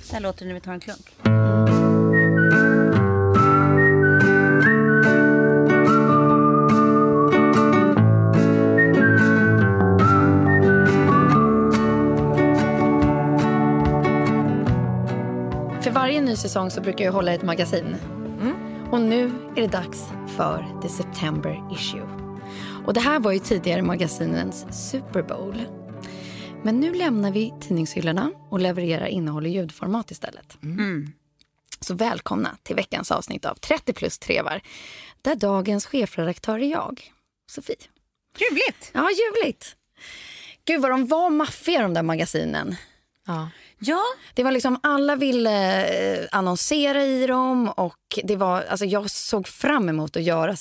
Så här låter det när vi tar en klunk. För varje ny säsong så brukar jag hålla ett magasin. Och nu är det dags för The September Issue. Och det här var ju tidigare magasinens Super Bowl. Men nu lämnar vi tidningshyllorna och levererar innehåll i ljudformat istället. Så välkomna till veckans avsnitt av 30 plus trevar. Där dagens chefredaktör är jag, Sofie. Ljuvligt! Ja, ljuvligt. Gud vad de var maffiga de där magasinen. Ja. Ja. Det var liksom, alla ville eh, annonsera i dem och det var, alltså jag såg fram emot att göra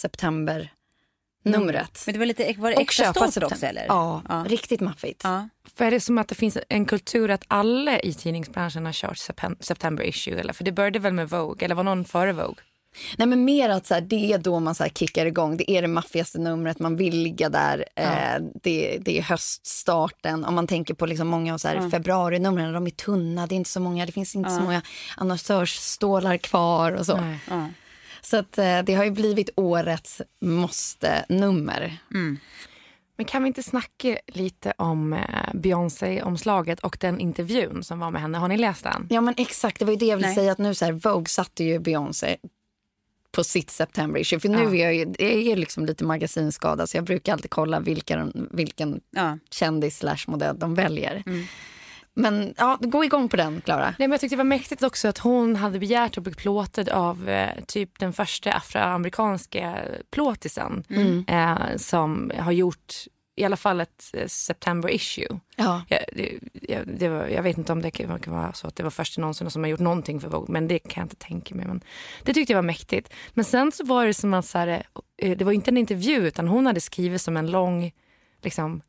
september-numret. Men det var lite var det Och extra köpa stolt september. också eller? Ja, Ja. riktigt maffigt. Ja. För är det som att det finns en kultur att alla i tidningsbranschen har kört September issue? Eller? För det började väl med Vogue, eller var någon före Vogue? Nej men mer att så här, det är då man så här kickar igång. Det är det maffigaste numret, man vill ligga där. Eh, det, det är höststarten. Om man tänker på liksom många av så här februarinumren, de är tunna, det är inte så många, det finns inte så många annonsörsstålar kvar och så. Nej. Så att, eh, det har ju blivit årets måste-nummer. Men kan vi inte snacka lite om eh, Beyoncé-omslaget och den intervjun som var med henne? Har ni läst den? Ja men exakt, det var ju det jag ville Nej. säga att nu så här, Vogue satte ju Beyoncé på sitt September issue. För nu är jag ju, jag är liksom lite magasinskadad så jag brukar alltid kolla vilka, vilken Ja. kändis slash modell de väljer. Men ja, gå igång på den Klara. Nej, men jag tyckte det var mäktigt också att hon hade begärt att bli plåtad av eh, typ den första afroamerikanska plåtisen eh, som har gjort i alla fall ett eh, September issue. Ja. Jag, det, jag, det var, jag vet inte om det kan, kan vara så att det var första någonsin som har gjort någonting för Vogue, men det kan jag inte tänka mig. Men det tyckte jag var mäktigt. Men sen så var det som att så här, eh, det var inte en intervju utan hon hade skrivit som en lång liksom,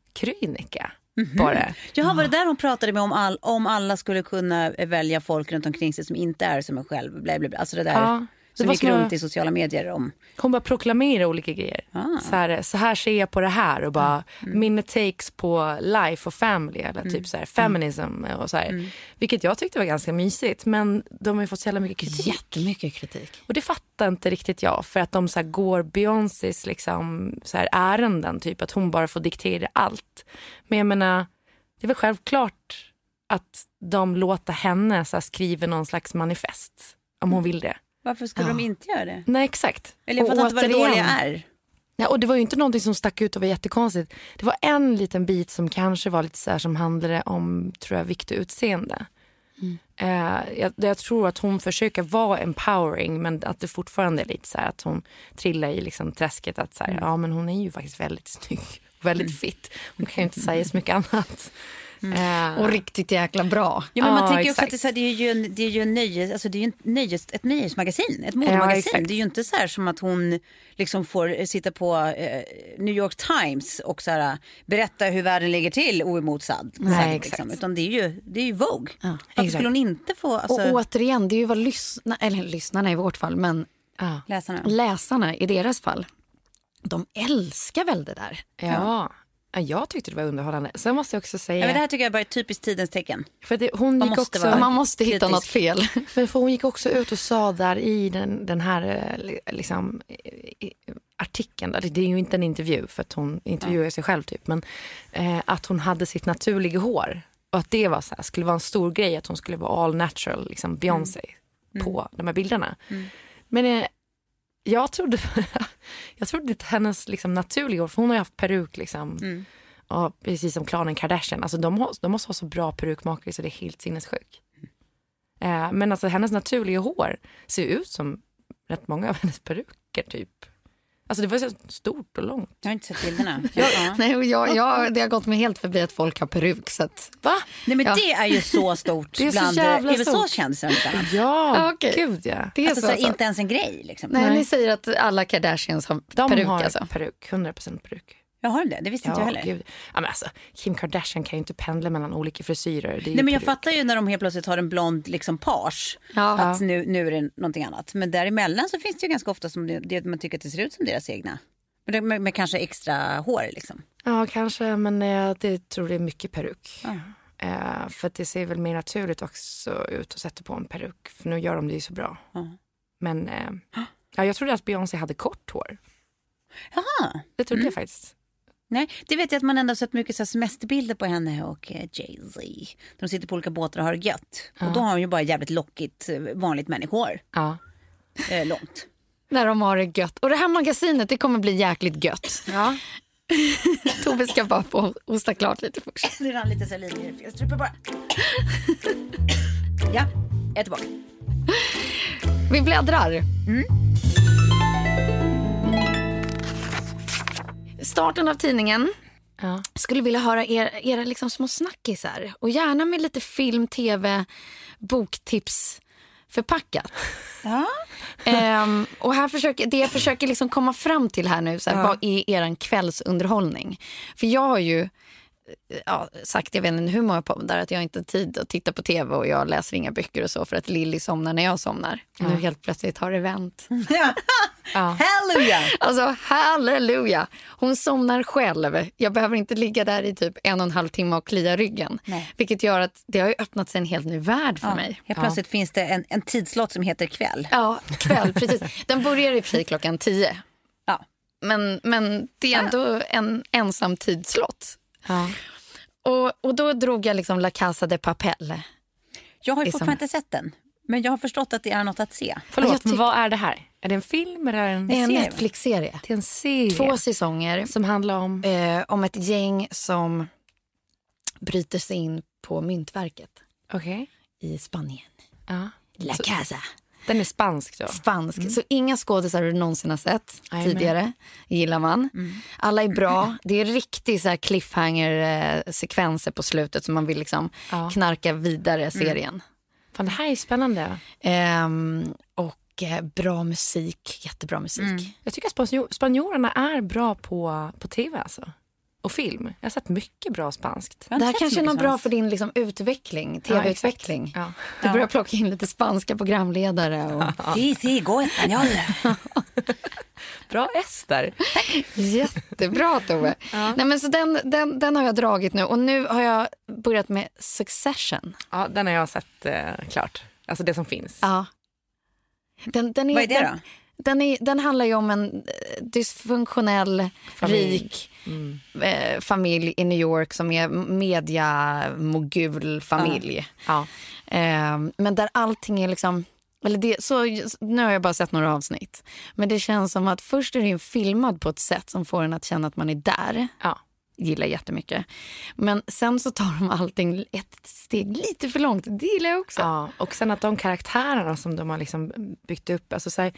krönika. Bara. Jaha, var det där hon pratade med om, all, om alla skulle kunna välja folk runt omkring sig som inte är som en själv? Bla, bla, bla. Alltså det där Ja, som gick runt i sociala medier om. Hon bara proklamerar olika grejer. Ah. Så, här, så här ser jag på det här och bara mina takes på life och family eller typ så här feminism och så här. Vilket jag tyckte var ganska mysigt men de har ju fått så jävla mycket kritik. Jättemycket kritik. Och det fattar inte riktigt jag för att de så här går Beyoncés liksom så här ärenden typ att hon bara får diktera allt. Men jag menar det är väl självklart att de låter henne så här, skriva någon slags manifest om hon vill det. Varför skulle de inte göra det? Nej exakt. Eller jag fattar inte vad det dåliga är. Ja, och det var ju inte någonting som stack ut och var jättekonstigt. Det var en liten bit som kanske var lite så här som handlade om tror jag, vikt och utseende. Eh, jag, jag tror att hon försöker vara empowering men att det fortfarande är lite så här att hon trillar i liksom träsket att så här, ja men hon är ju faktiskt väldigt snygg. Väldigt fit. Hon kan ju inte säga så mycket annat. Eh, Och riktigt jäkla bra. Ja, men man Ja, tänker också att exakt. det, är här, det är ju, en, det är ju en nöjes, alltså det är en nöjes, ett nöjesmagasin, ett modemagasin. exakt. det är ju inte så här som att hon liksom får sitta på eh, New York Times och så här, berätta hur världen ligger till oemotsagd. Nej, liksom. exakt. Utan det är ju, det är ju Vogue. Varför exakt. skulle hon inte få alltså, Och återigen, det är ju vad lyssna, eller lyssnarna i vårt fall, men ja. läsarna? läsarna i deras fall, de älskar väl det där. Ja. Ja, jag tyckte det var underhållande. Sen måste jag också säga... Ja, men det här tycker jag bara är ett typiskt tidens tecken. för det, hon Man gick måste också... vara- Man måste hitta kritisk. något fel. Men för hon gick också ut och sa där i den, den här eh, li- liksom, artikeln, det är ju inte en intervju för att hon intervjuar sig själv typ, men eh, att hon hade sitt naturliga hår. Och att det var så här, skulle vara en stor grej att hon skulle vara all natural, liksom Beyoncé, på de här bilderna. Men eh, jag trodde, jag trodde att hennes liksom, naturliga hår, för hon har ju haft peruk liksom, och precis som klanen Kardashian, alltså de, de måste ha så bra perukmakare så det är helt sinnessjukt. Eh, men alltså hennes naturliga hår ser ut som rätt många av hennes peruker typ. Alltså det var så stort och långt. Jag har inte sett bilderna. ja. Nej, jag, jag, det har gått mig helt förbi att folk har peruk. Så att, Va? Nej men Ja. det är ju så stort Det är så bland jävla USAs stort. kändisar. inte annat. Ja, Ja, okej. gud ja. det är Alltså, så, så alltså. inte ens en grej liksom. Nej, Nej. ni säger att alla Kardashians har De peruk har alltså. peruk, 100% peruk. Jag har det, det visste inte jag heller. gud. Ja, men alltså, Kim Kardashian kan ju inte pendla mellan olika frisyrer. Nej men jag fattar ju när de helt plötsligt har en blond liksom page. Ja. Att nu, nu är det någonting annat. Men däremellan så finns det ju ganska ofta som det, det man tycker att det ser ut som deras egna. Men det- Med, med kanske extra hår liksom. Ja, kanske, men eh, det tror det är mycket peruk. Eh, för det ser väl mer naturligt också ut att sätta på en peruk. För nu gör de det ju så bra. Men eh, ja, jag trodde att Beyoncé hade kort hår. Jaha. Det trodde Mm. jag faktiskt. Nej, det vet jag att man ändå har sett mycket så semesterbilder på henne och eh, Jay-Z. De sitter på olika båtar och har det gött. Och då har hon ju bara jävligt lockigt eh, vanligt människohår. Ja. Eh, långt. När de har det gött. Och det här magasinet det kommer bli jäkligt gött. ja. Tobbe ska bara få hosta klart lite först. Det rann lite linjer i fel strupe bara. ja, jag är tillbaka. Vi bläddrar. Starten av tidningen. Ja. Skulle vilja höra er, era liksom små snackisar. Och gärna med lite film, tv, boktips förpackat. Ja. Ehm, och här försöker, det jag försöker liksom komma fram till här nu, så här, vad är er kvällsunderhållning? För jag har ju eh, ja, sagt, jag vet inte hur många poddar, att jag inte har tid att titta på tv och jag läser inga böcker och så för att Lilly somnar när jag somnar. Nu helt plötsligt har det vänt. Halleluja! Alltså halleluja! Hon somnar själv. Jag behöver inte ligga där i typ en och en halv timme och klia ryggen. Nej. Vilket gör att det har öppnat sig en helt ny värld för mig. Helt plötsligt finns det en, en tidslott som heter kväll. Ja, kväll, precis. Den börjar i och för sig klockan tio. Ja. Men, men det är ändå en ensam tidslott. Ja. Och, och då drog jag liksom La Casa de Papel. Jag har ju fortfarande som- inte sett den. Men jag har förstått att det är något att se. Förlåt, men vad är det här? Är det en film eller en Det är en serie? Netflix-serie. Det är en serie Två säsonger som handlar om... eh, om ett gäng som bryter sig in på myntverket Okej. i Spanien. Ja. La Så- Casa. Den är spansk då? Spansk. Så inga skådisar du någonsin har sett Jajamän. tidigare. gillar man. Alla är bra. Det är riktigt så här cliffhanger-sekvenser på slutet som man vill liksom Ja. knarka vidare serien. Fan, det här är spännande. Ehm, och eh, bra musik. Jättebra musik. Jag tycker att spanjor, spanjorerna är bra på, på tv alltså. Och film. Jag har sett mycket bra spanskt. Det här kanske är något bra för din liksom, utveckling, Ja, tv-utveckling. exakt. Ja. du börjar plocka in lite spanska programledare. Och... Sí, sí, go español. Bra Ester. Jättebra Tove. Nej, men så den, den, den har jag dragit nu och nu har jag börjat med Succession. Ja, den har jag sett eh, klart. Alltså det som finns. Ja. Den, den är, Vad är det den, då? Den, är, den handlar ju om en eh, dysfunktionell, Familj. rik eh, familj i New York som är mediamogulfamilj. Ja. Eh, men där allting är liksom... Eller det, så, nu har jag bara sett några avsnitt. Men det känns som att först är den filmad på ett sätt som får en att känna att man är där. Ja. Gillar jättemycket. Men sen så tar de allting ett steg lite för långt. Det gillar jag också. Ja, och sen att de karaktärerna som de har liksom byggt upp, alltså så här,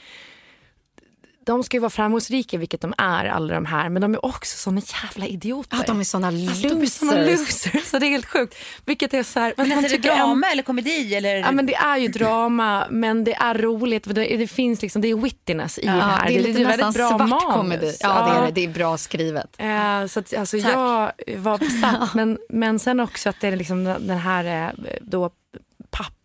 de ska ju vara framgångsrika, vilket de är, alla de här. Men de är också såna jävla idioter. Ja, de är såna Alltså, de är såna losers. losers. Så det är helt sjukt. Vilket är så här, Men man alltså, är det drama eller komedi? Eller? Ja, men det är ju drama, men det är roligt. Det, det finns liksom, det är wittiness i det Ja, här. det är lite nästan väldigt bra svart manus. komedi. Ja, det är det. Det är bra skrivet. Eh, så att, alltså, Tack. jag var besatt. men, men sen också att det är liksom den här eh, då,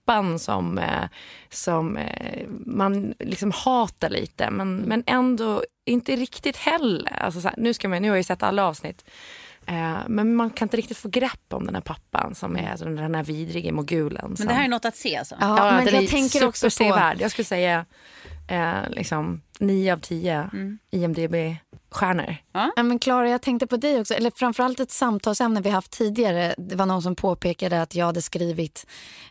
pappan som, eh, som eh, man liksom hatar lite. Men, men ändå inte riktigt heller. Alltså, så här, nu, ska man, nu har jag ju sett alla avsnitt. Eh, men man kan inte riktigt få grepp om den här pappan som är alltså, den här vidrige mogulen. Men det här är något att se alltså? Ja, Ja, men jag är tänker också på... Jag skulle säga eh, liksom 9 av 10 IMDB-stjärnor. Ja, men Clara, jag tänkte på dig också. Eller framförallt ett samtalsämne vi haft tidigare. Det var någon som påpekade att jag hade skrivit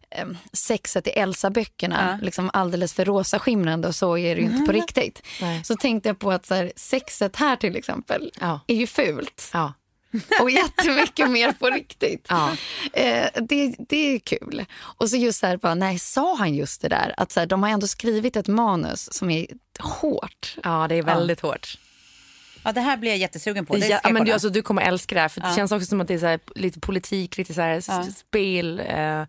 eh, sexet i Elsa-böckerna liksom alldeles för rosaskimrande och så är det ju inte på riktigt. Nej. Så tänkte jag på att så här, sexet här till exempel Ja. är ju fult. Ja. Och jättemycket mer på riktigt. Ja. Eh, det, det är kul. Och så just så här, bara, nej, sa han just det där? Att så här, de har ändå skrivit ett manus som är hårt. ja, det är väldigt hårt. Ja, det här blir jag jättesugen på. Det ska Ja, men du, alltså, du kommer älska det här. För Det känns också som att det är så här, lite politik, lite så här, spel. Eh,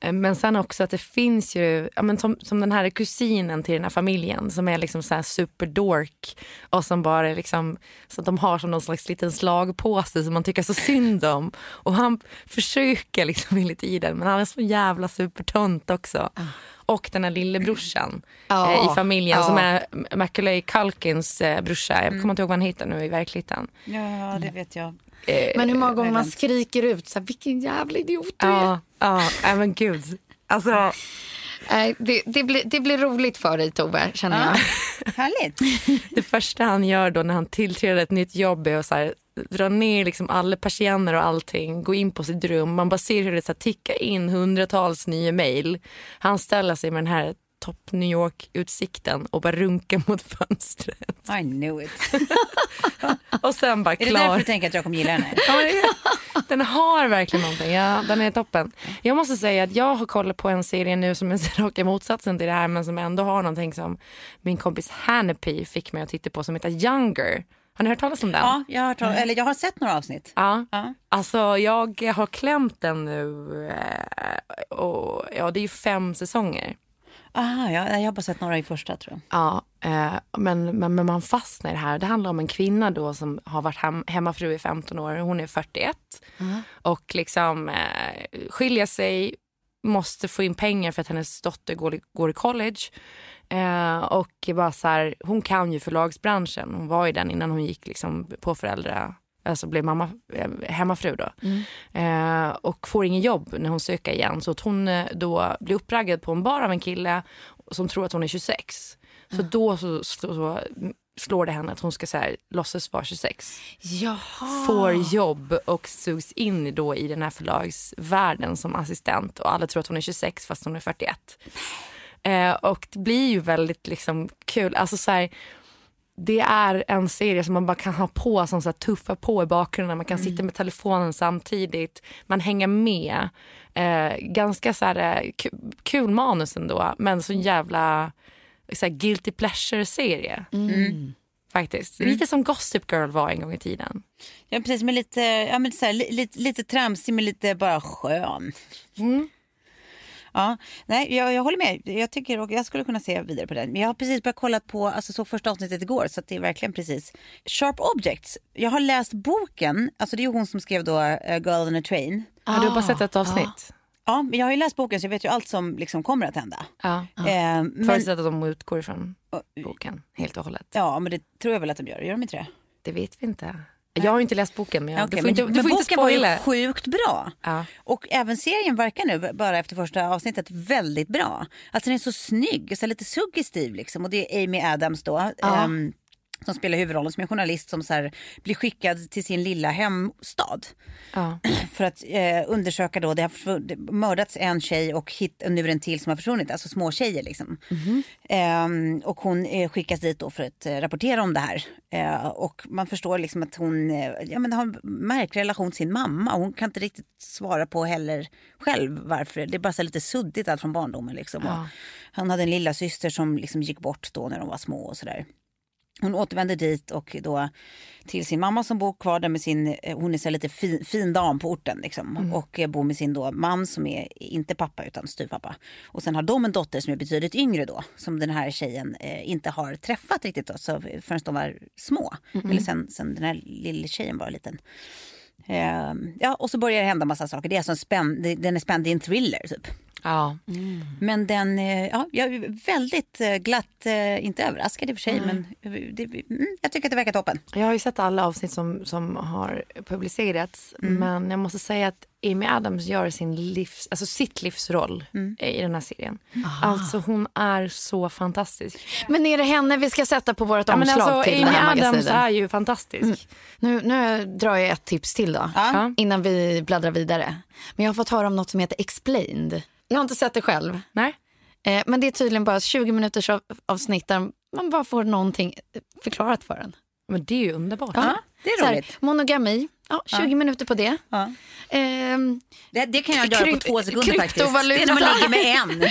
men sen också att det finns ju, ja, men som, som den här kusinen till den här familjen som är liksom så här superdork och som bara är liksom, så att de har som någon slags liten slagpåse som man tycker så synd om. Och han försöker liksom hela tiden men han är så jävla supertönt också. Och den här lillebrorsan Ja. eh, i familjen Ja. som är Macaulay Culkins eh, brorsa. Jag kommer inte ihåg vad han heter nu i verkligheten. Ja, det vet jag. Men hur många gånger man skriker ut så här, vilken jävla idiot du är. Ja, ja, men gud. Alltså, det, det, blir, det blir roligt för dig Tove, känner jag. Härligt. det första han gör då när han tillträder ett nytt jobb är att så här, dra ner liksom alla persienner och allting, gå in på sitt rum. Man bara ser hur det så här, tickar in hundratals nya mejl. Han ställer sig med den här topp New York-utsikten och bara runkar mot fönstret. I knew it. Och sen bara Är det därför klar. du tänker att jag kommer gilla henne? Ja, den har verkligen någonting. Ja, den är toppen. Jag måste säga att jag har kollat på en serie nu som är raka motsatsen till det här men som ändå har någonting som min kompis Hannepy fick mig att titta på som heter Younger. Har ni hört talas om den? Ja, jag har, hört- eller jag har sett några avsnitt. Ja. Ja. Alltså jag har klämt den nu eh, och ja det är ju fem säsonger. Aha, ja, jag har bara sett några i första tror jag. Ja, eh, men, men, men man fastnar i det här. Det handlar om en kvinna då som har varit hem, hemmafru i 15 år. Hon är 41 och liksom eh, skiljer sig, måste få in pengar för att hennes dotter går, går i college. Eh, och bara så här, hon kan ju förlagsbranschen. Hon var i den innan hon gick liksom på föräldra, alltså blev mamma, eh, hemmafru då. Eh, och får ingen jobb när hon söker igen. Så att hon eh, då blir uppraggad på en bar av en kille som tror att hon är 26. Så då så, så, så slår det henne att hon ska så här, låtsas vara 26. Jaha. Får jobb och sugs in då i den här förlagsvärlden som assistent. Och alla tror att hon är 26 fast hon är 41. Eh, och det blir ju väldigt liksom kul. Alltså så här, det är en serie som man bara kan ha på som så här tuffa på i bakgrunden. Man kan sitta med telefonen samtidigt. Man hänger med. Eh, ganska så här, eh, ku- kul manus ändå, men så jävla så här, guilty pleasure-serie. Faktiskt. Lite som Gossip Girl var en gång i tiden. Ja, precis, men lite, ja, men så här, li, lite, lite tramsig men lite bara skön. Ja, nej, jag, jag håller med. Jag tycker och jag skulle kunna se vidare på den. Men jag har precis börjat kolla på, alltså såg första avsnittet igår så att det är verkligen precis. Sharp Objects. Jag har läst boken, alltså det är ju hon som skrev då uh, Girl on a Train. Har du bara sett ett avsnitt? Ja, men jag har ju läst boken så jag vet ju allt som liksom kommer att hända. Ja. Eh, men, Förutsatt att de utgår ifrån boken helt och hållet. ja, men det tror jag väl att de gör. Gör de inte det? Det vet vi inte. Jag har inte läst boken men, jag, Okej, du får men, inte, men du får inte boken var ju sjukt bra. Ja. Och även serien verkar nu, bara efter första avsnittet, väldigt bra. Alltså den är så snygg, så lite suggestiv liksom. Och det är Amy Adams då. ehm, som spelar huvudrollen som en journalist som så här, blir skickad till sin lilla hemstad. Ja. För att eh, undersöka då, det har det mördats en tjej och, hit, nu är det en till som har försvunnit, alltså små tjejer liksom. Ehm, och hon eh, skickas dit då för att eh, rapportera om det här. Eh, och man förstår liksom att hon eh, ja, men har en märklig relation till sin mamma. Hon kan inte riktigt svara på heller själv varför. Det är bara så lite suddigt allt från barndomen liksom. Och han hade en lilla syster som liksom gick bort då när de var små och sådär. Hon återvänder dit och då till sin mamma som bor kvar där med sin, eh, hon är så lite fin, fin dam på orten liksom. Och eh, bor med sin då man som är inte pappa utan styvpappa. Och sen har de en dotter som är betydligt yngre då. Som den här tjejen eh, inte har träffat riktigt då, så förrän de var små. Eller sen, sen den här lilla tjejen var liten. Eh, ja, och så börjar det hända massa saker. Det är alltså en spänn, den är spänd, är en thriller typ. Ja. Men den, eh, ja, jag är väldigt eh, glatt, eh, inte överraskad i och för sig, men eh, det, mm, jag tycker att det verkar toppen. Jag har ju sett alla avsnitt som, som har publicerats. Men jag måste säga att Amy Adams gör sin livs, alltså sitt livsroll i den här serien. Alltså hon är så fantastisk. Men är det henne vi ska sätta på vårt Ja, men omslag alltså, till Amy det här Adams magasinet? är ju fantastisk. Nu, nu drar jag ett tips till då, Ja. innan vi bläddrar vidare. Men jag har fått höra om något som heter Explained. Jag har inte sett det själv. Nej? Eh, men det är tydligen bara 20 minuters av, avsnitt där man bara får någonting förklarat för en. Men det är ju underbart. Ja, det är Så här, roligt. monogami, ja, 20 minuter på det. Ja. Ehm, Det, det kan jag göra på två sekunder faktiskt. Det är när man ligger med en.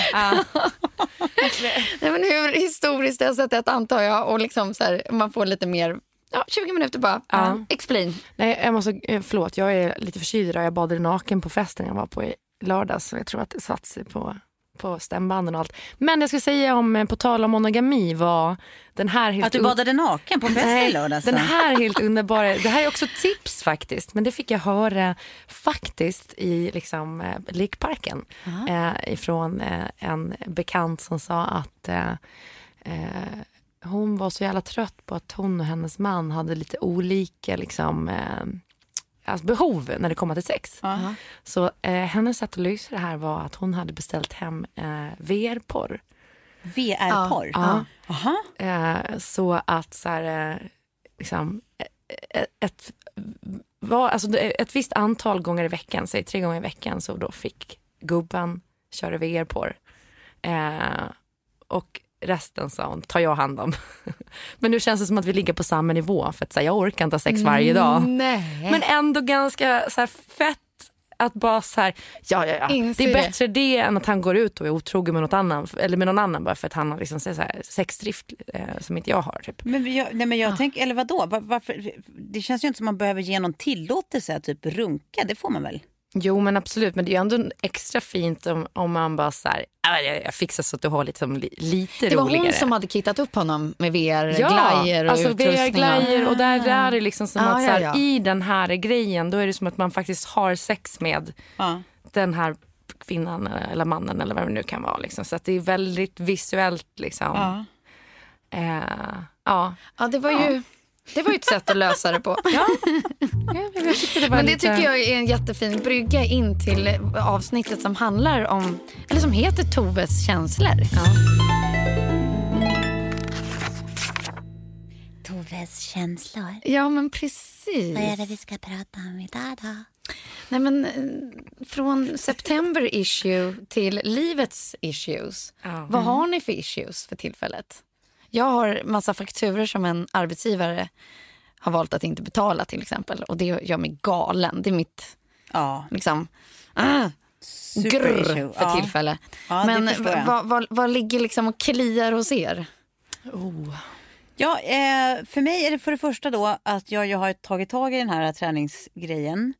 nej, men hur historiskt jag har sett det antar jag. Och liksom så här, man får lite mer, ja, 20 minuter bara. Ja. Explain. Nej, jag måste, eh, förlåt, jag är lite förkyld. Jag badade naken på festen jag var på i lördags. Så jag tror att det satt sig på, på stämbanden och allt. Men jag skulle säga om, eh, på tal om monogami var den här helt Att du badade naken på fest i lördags. den här helt underbara, det här är också tips faktiskt, men det fick jag höra faktiskt i liksom, eh, lekparken eh, ifrån eh, en bekant som sa att eh, eh, hon var så jävla trött på att hon och hennes man hade lite olika liksom, alltså behov när det kommer till sex. Så eh, hennes sätt att lösa det här var att hon hade beställt hem eh, VR-porr. VR-porr. Ja. Jaha. Eh, så att så här, eh, liksom, eh, ett, var, alltså, ett visst antal gånger i veckan, säg tre gånger i veckan, så då fick gubben köra VR på eh, Och resten sa hon, tar jag hand om. Men nu känns det som att vi ligger på samma nivå, för att här, jag orkar inte ha sex varje dag. Nej. Men ändå ganska så här, fett att bara så här, ja, ja, ja. Det är det. bättre det än att han går ut och är otrogen med, något annan, eller med någon annan bara för att han har liksom, så här, sexdrift eh, som inte jag har. Typ. Men jag, nej men jag tänker, eller vadå? Var, varför, det känns ju inte som man behöver ge någon tillåtelse att typ runka. Det får man väl? Jo men absolut, men det är ändå extra fint om, om man bara så här, "Ah, jag, jag fixar så att du har liksom li, lite Det var roligare. hon som hade kittat upp honom med Ja, VR-glajjor och alltså. VR-glajjor och där, där är det liksom som Ja, att så ja, här, ja. i den här grejen då är det som att man faktiskt har sex med Ja. den här kvinnan eller mannen eller vad det nu kan vara. Liksom. Så att det är väldigt visuellt liksom. Ja. Eh, ja. Ja, det var ju... Det var ju ett sätt att lösa det på. Ja, tyckte det Men det lite... tycker jag är en jättefin brygga in till avsnittet som handlar om, eller som heter Toves känslor. Toves känslor. Ja, men precis. vi ska prata om idag då? Nej, men, eh, från September issue till livets issues. Ja. Vad har ni för issues för tillfället? Jag har massa fakturer som en arbetsgivare har valt att inte betala till exempel. Och det gör mig galen. Det är mitt Ja, liksom, ah, grr för Ja. tillfälle. Ja, Men vad ligger liksom och kliar hos er? Oh. Ja, eh, för mig är det för det första då att jag, jag har tagit tag i den här träningsgrejen.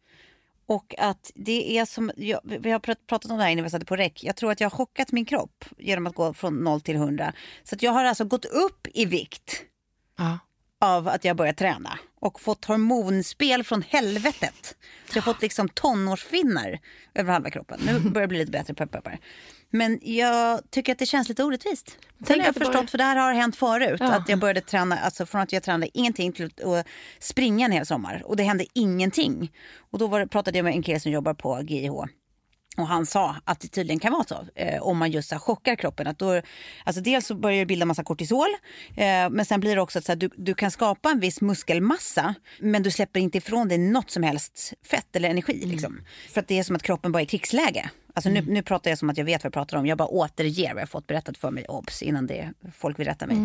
Och att det är som, jag, vi har prat- pratat om det här innan vi satte på räck. Jag tror att jag har chockat min kropp genom att gå från 0 till 100. Så att jag har alltså gått upp i vikt Ja. av att jag börjat träna och fått hormonspel från helvetet. Så jag har fått liksom tonårsfinnar över halva kroppen. Nu börjar det bli lite bättre, peppar, peppar. Men jag tycker att det känns lite orättvist. Har jag det bara- förstått, för det här har hänt förut, Ja. att jag började träna, alltså från att jag tränade ingenting till att springa en hel sommar. Och det hände ingenting. Och då var pratade jag med en kille som jobbar på GIH. Och han sa att det tydligen kan vara så eh, om man just så här, chockar kroppen. Att då, alltså dels så börjar det bilda massa kortisol eh, men sen blir det också att så här, du, du kan skapa en viss muskelmassa men du släpper inte ifrån dig något som helst fett eller energi. Liksom. För att det är som att kroppen bara är i krigsläge. Alltså nu, nu pratar jag som att jag vet vad jag pratar om. Jag bara återger vad jag fått berättat för mig, obs, innan det, folk vill rätta mig.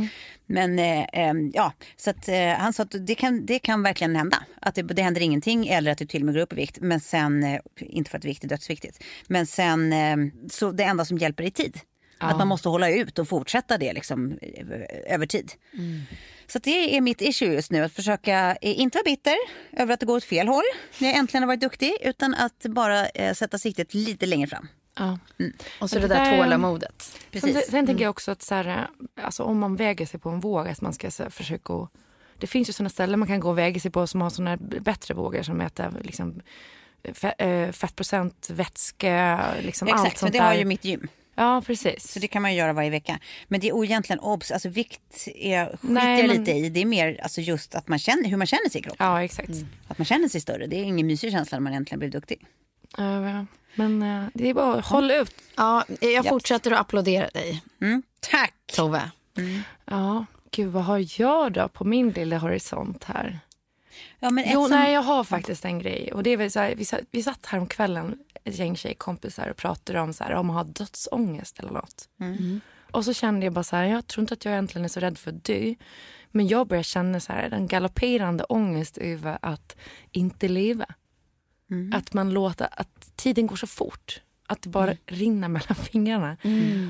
Men eh, ja, så att eh, han sa att det kan, det kan verkligen hända. Att det, det händer ingenting eller att du till och med går upp i vikt. Men sen, eh, inte för att vikt är dödsviktigt, men sen eh, så det enda som hjälper är tid. Att man måste hålla ut och fortsätta det liksom, eh, över tid. Så det är mitt issue just nu. Att försöka eh, inte vara bitter över att det går åt fel håll när jag äntligen har varit duktig. Utan att bara eh, sätta siktet lite längre fram. Ja. Och så det Det där där- tålamodet. Sen, Precis. sen tänker jag också att så här, alltså, om man väger sig på en våg, att man ska så här, försöka Det finns ju sådana ställen man kan gå och väga sig på som har såna här bättre vågor som mäter liksom, fe, äh, fettprocent, vätske, liksom allt Exakt, men sånt det där. har ju mitt gym. Ja, precis. Så det kan man ju göra varje vecka. Men det är egentligen obs, alltså vikt är, skiter Nej, jag men- lite i. Det är mer alltså just att man känner, hur man känner sig i kroppen. Ja, exakt. Att man känner sig större. Det är ingen mysig känsla när man äntligen blir duktig. Ja, men eh, det är bara att hålla ut. Ja, jag fortsätter att applådera dig, Mm. Tack! Tove. Ja, gud vad har jag då på min lilla horisont här? Ja, men Jo, som- nej, jag har faktiskt en grej. Och det är väl så här, vi, satt, vi satt här om kvällen, ett gäng tjejkompisar och pratade om så här, om att ha dödsångest eller något. Och så kände jag bara så här, jag tror inte att jag egentligen är så rädd för att dö. Men jag börjar känna så här, en galopperande ångest över att inte leva. Att man låter, att tiden går så fort. Att det bara rinner mellan fingrarna.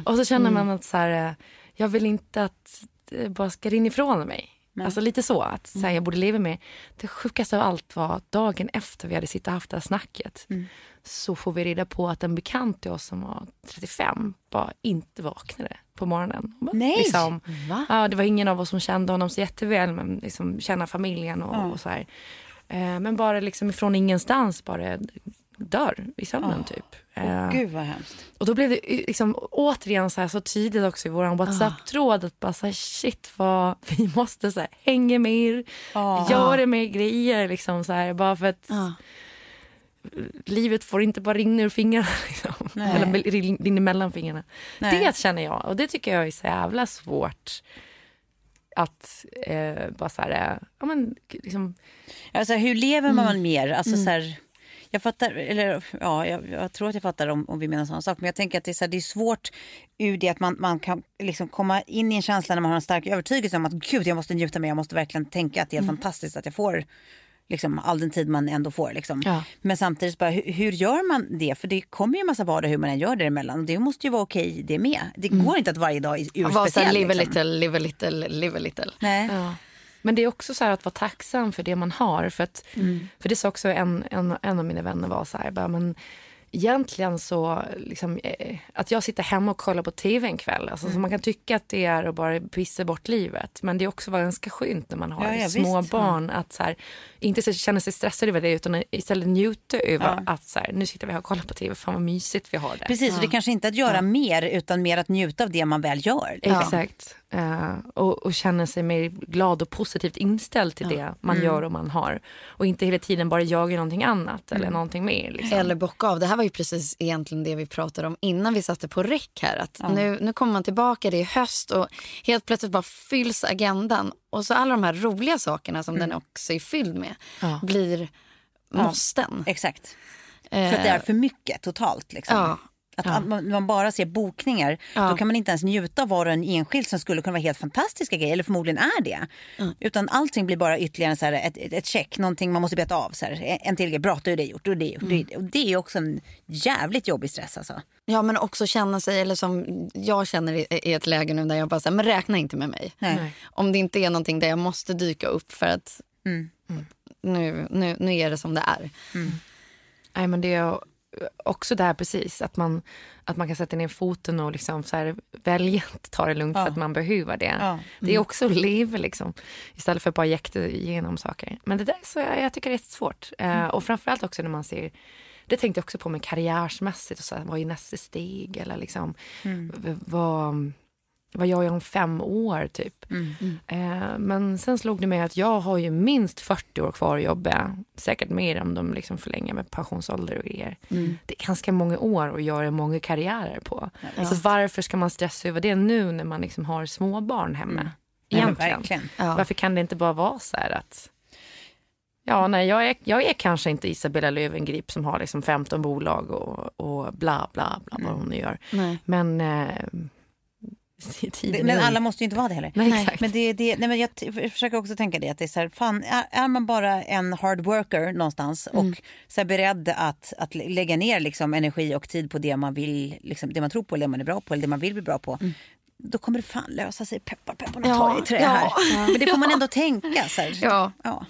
Och så känner man att så här, jag vill inte att det bara ska rinna ifrån mig. Alltså lite så, att så här, jag borde leva med. Det sjukaste av allt var dagen efter vi hade och haft det här snacket så får vi reda på att en bekant till oss som var 35 bara inte vaknade på morgonen. Bara, Nej! Liksom, ja, det var ingen av oss som kände honom så jätteväl, men liksom känna familjen och, och så här. Eh, men bara liksom ifrån ingenstans bara dör i sömnen typ. Eh, Gud vad hemskt. och då blev det liksom, återigen så, här, så tydligt också i vår WhatsApp-tråd att bara så här, shit vad vi måste så här, hänga mer, göra mer grejer liksom så här, bara för att Ja. livet får inte bara rinna ur fingrarna liksom. Eller rin- rinna mellan fingrarna. Nej. Det känner jag och det tycker jag är så jävla svårt att eh, bara så här, ja men liksom, Alltså, hur lever Mm. man mer? Alltså, så här, jag fattar, eller ja, jag, jag tror att jag fattar om, om vi menar samma sak. Men jag tänker att det är, så här, det är svårt ur det att man, man kan liksom komma in i en känsla när man har en stark övertygelse om att gud jag måste njuta mig, jag måste verkligen tänka att det är Mm. fantastiskt att jag får liksom, all den tid man ändå får. Liksom. Ja. Men samtidigt, bara, hur, hur gör man det? För det kommer ju en massa vardag hur man än gör det emellan. Och det måste ju vara okej det med. Det går inte att varje dag är Vara urspeciell. live a liksom. little, live a little, live a little. Nej. Ja. Men det är också så att vara tacksam för det man har. För, att, för det sa också en, en, en av mina vänner var så här, bara, men egentligen så, liksom, eh, att jag sitter hemma och kollar på tv en kväll. Alltså, så man kan tycka att det är att bara pissa bort livet. Men det är också ganska skönt när man har Ja, ja, små visst. barn. Att så här, inte så, känna sig stressad över det utan istället njuta över att så här, nu sitter vi här och kollar på tv. Fan vad mysigt vi har det. Precis, och det kanske inte att göra mer utan mer att njuta av det man väl gör. liksom. Exakt. Eh, och, och känna sig mer glad och positivt inställd till det man Mm. gör och man har. Och inte hela tiden bara jaga någonting annat eller Mm. någonting mer. Liksom. Eller bocka av. Det här var ju precis egentligen det vi pratade om innan vi satte på räck här. Att nu, nu kommer man tillbaka, det är höst och helt plötsligt bara fylls agendan. Och så alla de här roliga sakerna som den också är fylld med Ja. blir måsten. Exakt. För att det är för mycket totalt. Liksom. Ja. Att, att man, man bara ser bokningar, Ja. då kan man inte ens njuta av var och en enskild som skulle kunna vara helt fantastiska grejer, eller förmodligen är det. Utan allting blir bara ytterligare så här, ett, ett, ett check, någonting man måste beta av. Så här, en till grej, bra, då är det gjort, då är det gjort. det- Och det är också en jävligt jobbig stress alltså. Ja, men också känna sig, eller som jag känner i, i ett läge nu där jag bara säger, men räkna inte med mig. Nej. Nej. Om det inte är någonting där jag måste dyka upp för att Nu, nu, nu är det som det är. Nej, men det är också där precis att man, att man kan sätta ner foten och liksom så här, välja att ta det lugnt för att man behöver det. Ja. Det är också liv liksom, istället för att bara jäkta igenom saker. Men det där så jag, jag tycker det är svårt. Eh, och framförallt också när man ser det tänkte jag också på med karriärsmässigt. Och så här, vad är nästa steg? Eller liksom, v- vad, vad gör jag om fem år? typ. Eh, men sen slog det mig att jag har ju minst 40 år kvar att jobba. Säkert mer om de liksom förlänger med pensionsålder och grejer. Det är ganska många år att göra många karriärer på. Så varför ska man stressa över det nu när man liksom har småbarn hemma? Men Egentligen. Ja. Varför kan det inte bara vara så här att Ja, nej, jag är, jag är kanske inte Isabella Löwengrip som har liksom 15 bolag och, och bla bla bla vad hon nu gör. Nej. Men eh, tiden men alla måste ju inte vara det heller. Nej, exakt. Men, det, det, nej, men jag t- försöker också tänka det att det är så här, fan, är, är man bara en hard worker någonstans Mm. och så här, beredd att, att lä- lägga ner liksom, energi och tid på det man vill, liksom, det man tror på eller det man är bra på eller det man vill bli bra på. Då kommer det fan lösa sig. Peppar, peppar, Ja, tar jag i trä ja. här. Men det får man ändå tänka. Så här. Ja. Ja.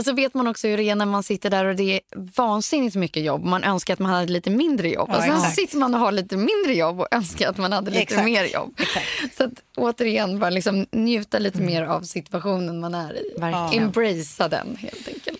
Och så vet man också hur det är när man sitter där och det är vansinnigt mycket jobb. Man önskar att man hade lite mindre jobb. Ja, och sen exakt. sitter man och har lite mindre jobb och önskar att man hade lite Exakt. mer jobb. Så att återigen bara liksom njuta lite mer av situationen man är i. Verkligen. Embracea den helt enkelt.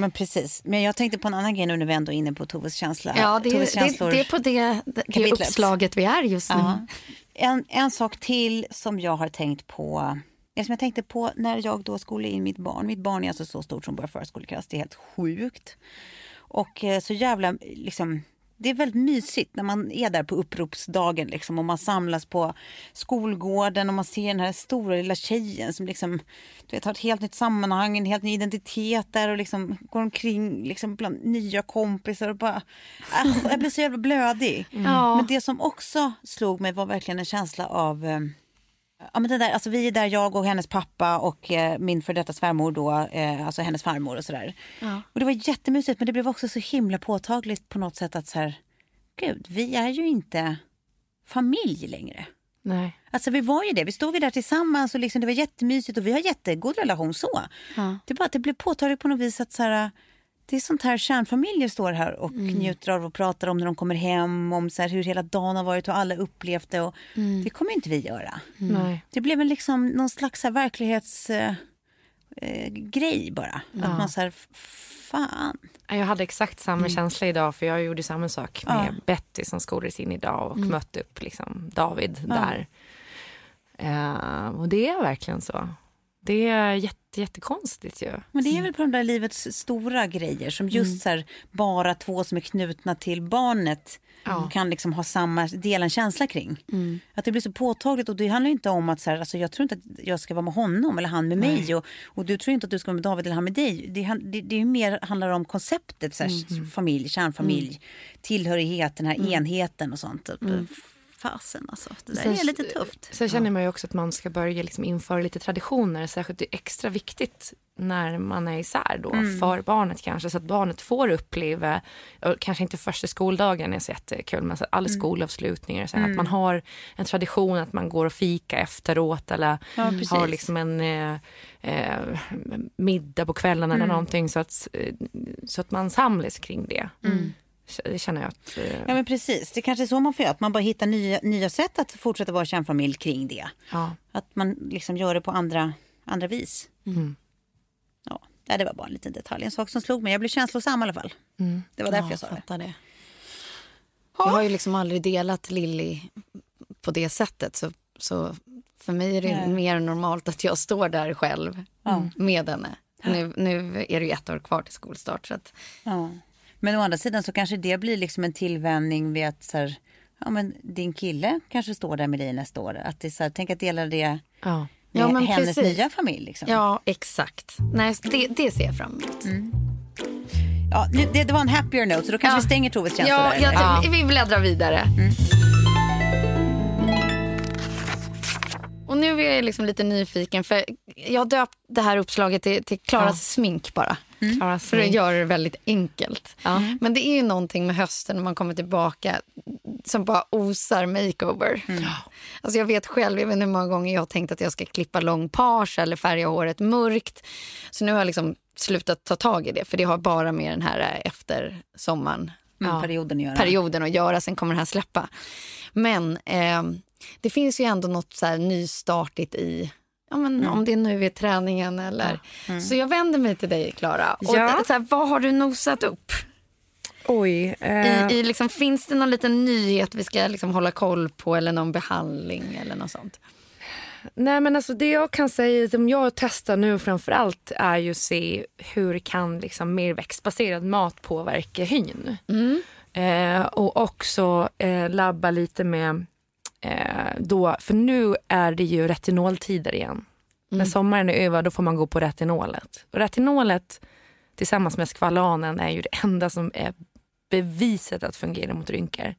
Men precis. Men jag tänkte på en annan grej nu när vi ändå är inne på Toves känsla. Ja, det, Toves det, känslor. det är på det, det kapitlet. uppslaget vi är just nu. Ja. En, en sak till som jag har tänkt på. Som jag tänkte på när jag då skulle in mitt barn. Mitt barn är alltså så stort som bara förskoleklass. Det är helt sjukt. Och eh, så jävla liksom. Det är väldigt mysigt när man är där på uppropsdagen liksom, och man samlas på skolgården och man ser den här stora lilla tjejen som liksom, du vet, har ett helt nytt sammanhang, en helt ny identitet där och liksom går omkring liksom, bland nya kompisar och bara... Äh, jag blir så jävla blödig. Ja. Men det som också slog mig var verkligen en känsla av eh, Ja, men det där, alltså vi är där, jag och hennes pappa och eh, min för detta svärmor då, eh, alltså hennes farmor och sådär. Och det var jättemysigt men det blev också så himla påtagligt på något sätt att så här, gud, vi är ju inte familj längre. Nej. Alltså vi var ju det, vi stod ju där tillsammans och liksom, det var jättemysigt och vi har jättegod relation så. Det är bara att det blev påtagligt på något vis att så här, det är sånt här kärnfamiljer står här och njuter av och pratar om när de kommer hem, om så här, hur hela dagen har varit och alla upplevt det. Och Det kommer inte vi göra. Nej. Det blev en liksom någon slags så här verklighets... Eh, eh, bara. Att man så här, fan. Jag hade exakt samma känsla idag för jag gjorde samma sak med Betty som skolades in idag och mötte upp liksom David där. Eh, och det är verkligen så. Det är jätte, jättekonstigt ju. Men det är väl på de där livets stora grejer som just så här, bara två som är knutna till barnet kan liksom ha samma, dela en känsla kring. Att det blir så påtagligt och det handlar inte om att så här, alltså jag tror inte att jag ska vara med honom eller han med mig och, och du tror inte att du ska vara med David eller han med dig. Det, det, det är mer handlar om konceptet, så här, familj, kärnfamilj, tillhörighet, den här enheten och sånt. Fasen alltså, det där är lite tufft. Sen känner man ju också att man ska börja liksom införa lite traditioner. Särskilt det är extra viktigt när man är isär då, för barnet kanske. Så att barnet får uppleva, kanske inte första skoldagen är så jättekul, men så alla skolavslutningar. Så här, Att man har en tradition att man går och fika efteråt eller Ja, har liksom en eh, eh, middag på kvällen eller någonting. Så att, eh, så att man samlas kring det. Det känner jag att... Eh, Ja men precis, det kanske är så man får göra. Att man bara hittar nya, nya sätt att fortsätta vara kärnfamilj kring det. ja. Att man liksom gör det på andra, andra vis. Mm. Ja, det var bara en liten detalj. En sak som slog mig. Jag blev känslosam i alla fall. Mm. Det var därför jag sa det. det. Jag har ju liksom aldrig delat Lilly på det sättet. Så, så för mig är det Nej. mer normalt att jag står där själv med henne. Nu, nu är det ju ett år kvar till skolstart. Så att, Ja. Men å andra sidan så kanske det blir liksom en tillvänjning vid att så här, ja, men din kille kanske står där med dig nästa år. Att det är så här, tänk att dela det Ja. med Ja, hennes precis. nya familj. Liksom. Ja, exakt. Nej, det, det ser jag fram emot. Ja, nu, det, det var en happier note, så då kanske Ja. vi stänger Toves tjänster Ja, där. jag, eller? vi- bläddrar vidare. Och nu är jag liksom lite nyfiken för jag har döpt det här uppslaget till, till Klaras Ja. smink bara. Klaras För smink. göra det väldigt enkelt. Ja. Men det är ju någonting med hösten när man kommer tillbaka som bara osar makeover. Alltså jag vet själv, jag vet hur många gånger jag har tänkt att jag ska klippa lång page eller färga håret mörkt. Så nu har jag liksom slutat ta tag i det för det har bara med den här eh, efter sommaren Mm, perioden att göra. perioden att göra, sen kommer det här släppa. Men eh, det finns ju ändå något så nystartigt i Ja, men Mm. Om det nu är träningen eller... Så jag vänder mig till dig, Klara. Och Ja. så här, vad har du nosat upp? Oj. eh, I, i liksom, finns det någon liten nyhet vi ska liksom hålla koll på eller någon behandling eller något sånt? Nej men alltså det jag kan säga som jag testar nu framför allt är ju att se hur kan liksom mer växtbaserad mat påverka hyn. Eh, och också eh, labba lite med eh, då, för nu är det ju retinoltider igen. När sommaren är över då får man gå på retinolet. Och retinolet tillsammans med skvalanen är ju det enda som är beviset att fungera mot rynkor.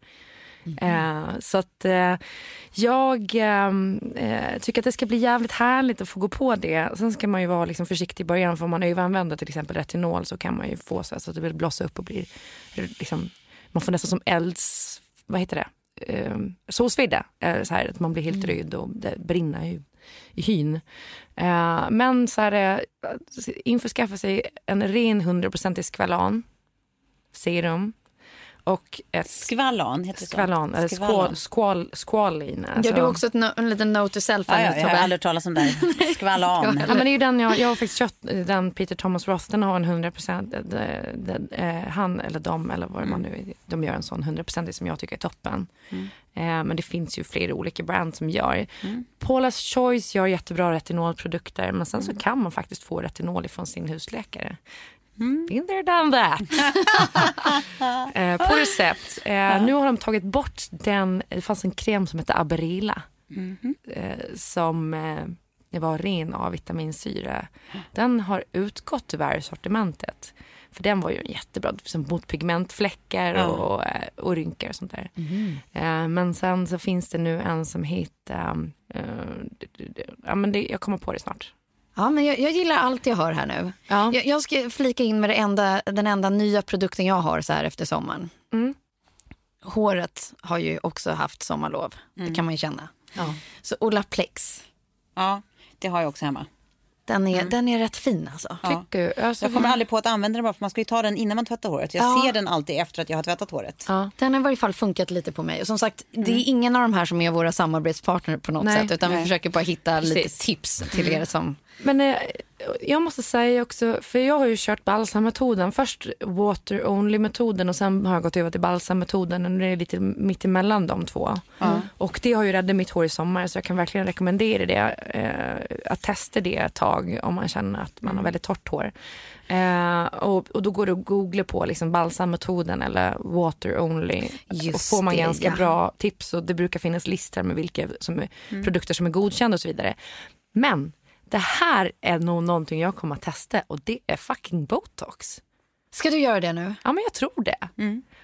Eh, så att eh, jag ehm, eh, tycker att det ska bli jävligt härligt att få gå på det. Sen ska man ju vara liksom försiktig i början för om man överanvänder till exempel retinol så kan man ju få så, här så att det vill blossa upp och blir liksom, man får nästan som elds, vad heter det, eh, solsvidda. Eh, så här, att man blir helt röd och det brinner ju i hyn. Eh, men så här, eh, införskaffa sig en ren 100% skvalan, serum och ett Skvallan heter det så? skvalan, eller Skvallan. skål, skål, skålin. Alltså. Gör du också ett no, en liten note to self? Ja, ja, jag har aldrig talas om det. här. Skvallan. Ja, men det är ju den jag, jag har faktiskt köpt, den Peter Thomas Roth, den har en 100 procent, han eller de eller vad man nu är, de gör en sån 100 procent som jag tycker är toppen. Eh, men det finns ju flera olika brand som gör. Paula's Choice gör jättebra retinolprodukter men sen så kan man faktiskt få retinol ifrån sin husläkare. Been there, done that. eh, på recept. Eh, Nu har de tagit bort den, det fanns en kräm som hette Aberila. Eh, som eh, var ren A-vitaminsyra. Den har utgått tyvärr ur sortimentet. För den var ju jättebra som mot pigmentfläckar och, eh, och rynkor och sånt där. Eh, men sen så finns det nu en som heter, ja men det, jag kommer på det snart. Ja, men jag, jag gillar allt jag hör här nu. Ja. Jag, jag ska flika in med det enda, den enda nya produkten jag har så här efter sommaren. Mm. Håret har ju också haft sommarlov. Det kan man ju känna. Ja. Så Olaplex, Ja, det har jag också hemma. den är, den är rätt fin alltså. Ja. Alltså, Jag kommer aldrig på att använda den bara för man ska ju ta den innan man tvättar håret. Jag Ja. ser den alltid efter att jag har tvättat håret. Ja. Den har i varje fall funkat lite på mig. Och som sagt, det är ingen av de här som är våra samarbetspartner på något Nej. sätt. Utan vi Nej. försöker bara hitta lite Precis. tips till er som... Men eh, jag måste säga också, för jag har ju kört balsammetoden. Först water only-metoden och sen har jag gått över till balsammetoden. Och nu är det lite mitt emellan de två. Och det har ju räddat mitt hår i sommar så jag kan verkligen rekommendera det. Eh, att testa det ett tag om man känner att man har väldigt torrt hår. Eh, och, och då går det att googla på liksom balsammetoden eller water only. och Just får man det, ganska ja. bra tips och det brukar finnas listor med vilka som är, produkter som är godkända och så vidare. Men det här är nog någonting jag kommer att testa och det är fucking botox. Ska du göra det nu? Ja men jag tror det.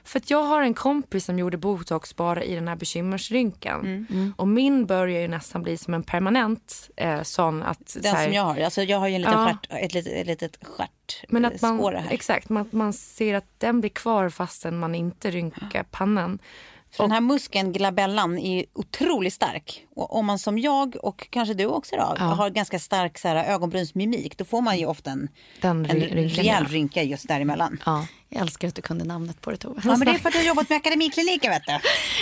För att jag har en kompis som gjorde botox bara i den här bekymmersrynkan. Och min börjar ju nästan bli som en permanent eh, sån att... så Den här- som jag har. Alltså jag har ju en liten Ja. stjärt, ett litet, ett litet stjärt, Men att man, här. exakt, man, man ser att den blir kvar fastän man inte rynkar pannan. För den här muskeln, glabellan, är otroligt stark. Och om man som jag och kanske du också då, har ganska stark så här, ögonbrynsmimik, då får man ju ofta en, Den en rejäl ja. rynka just däremellan. Ja. Jag älskar att du kunde namnet på det Tove. Ja, men det är för att jag har jobbat med akademikliniken vet du.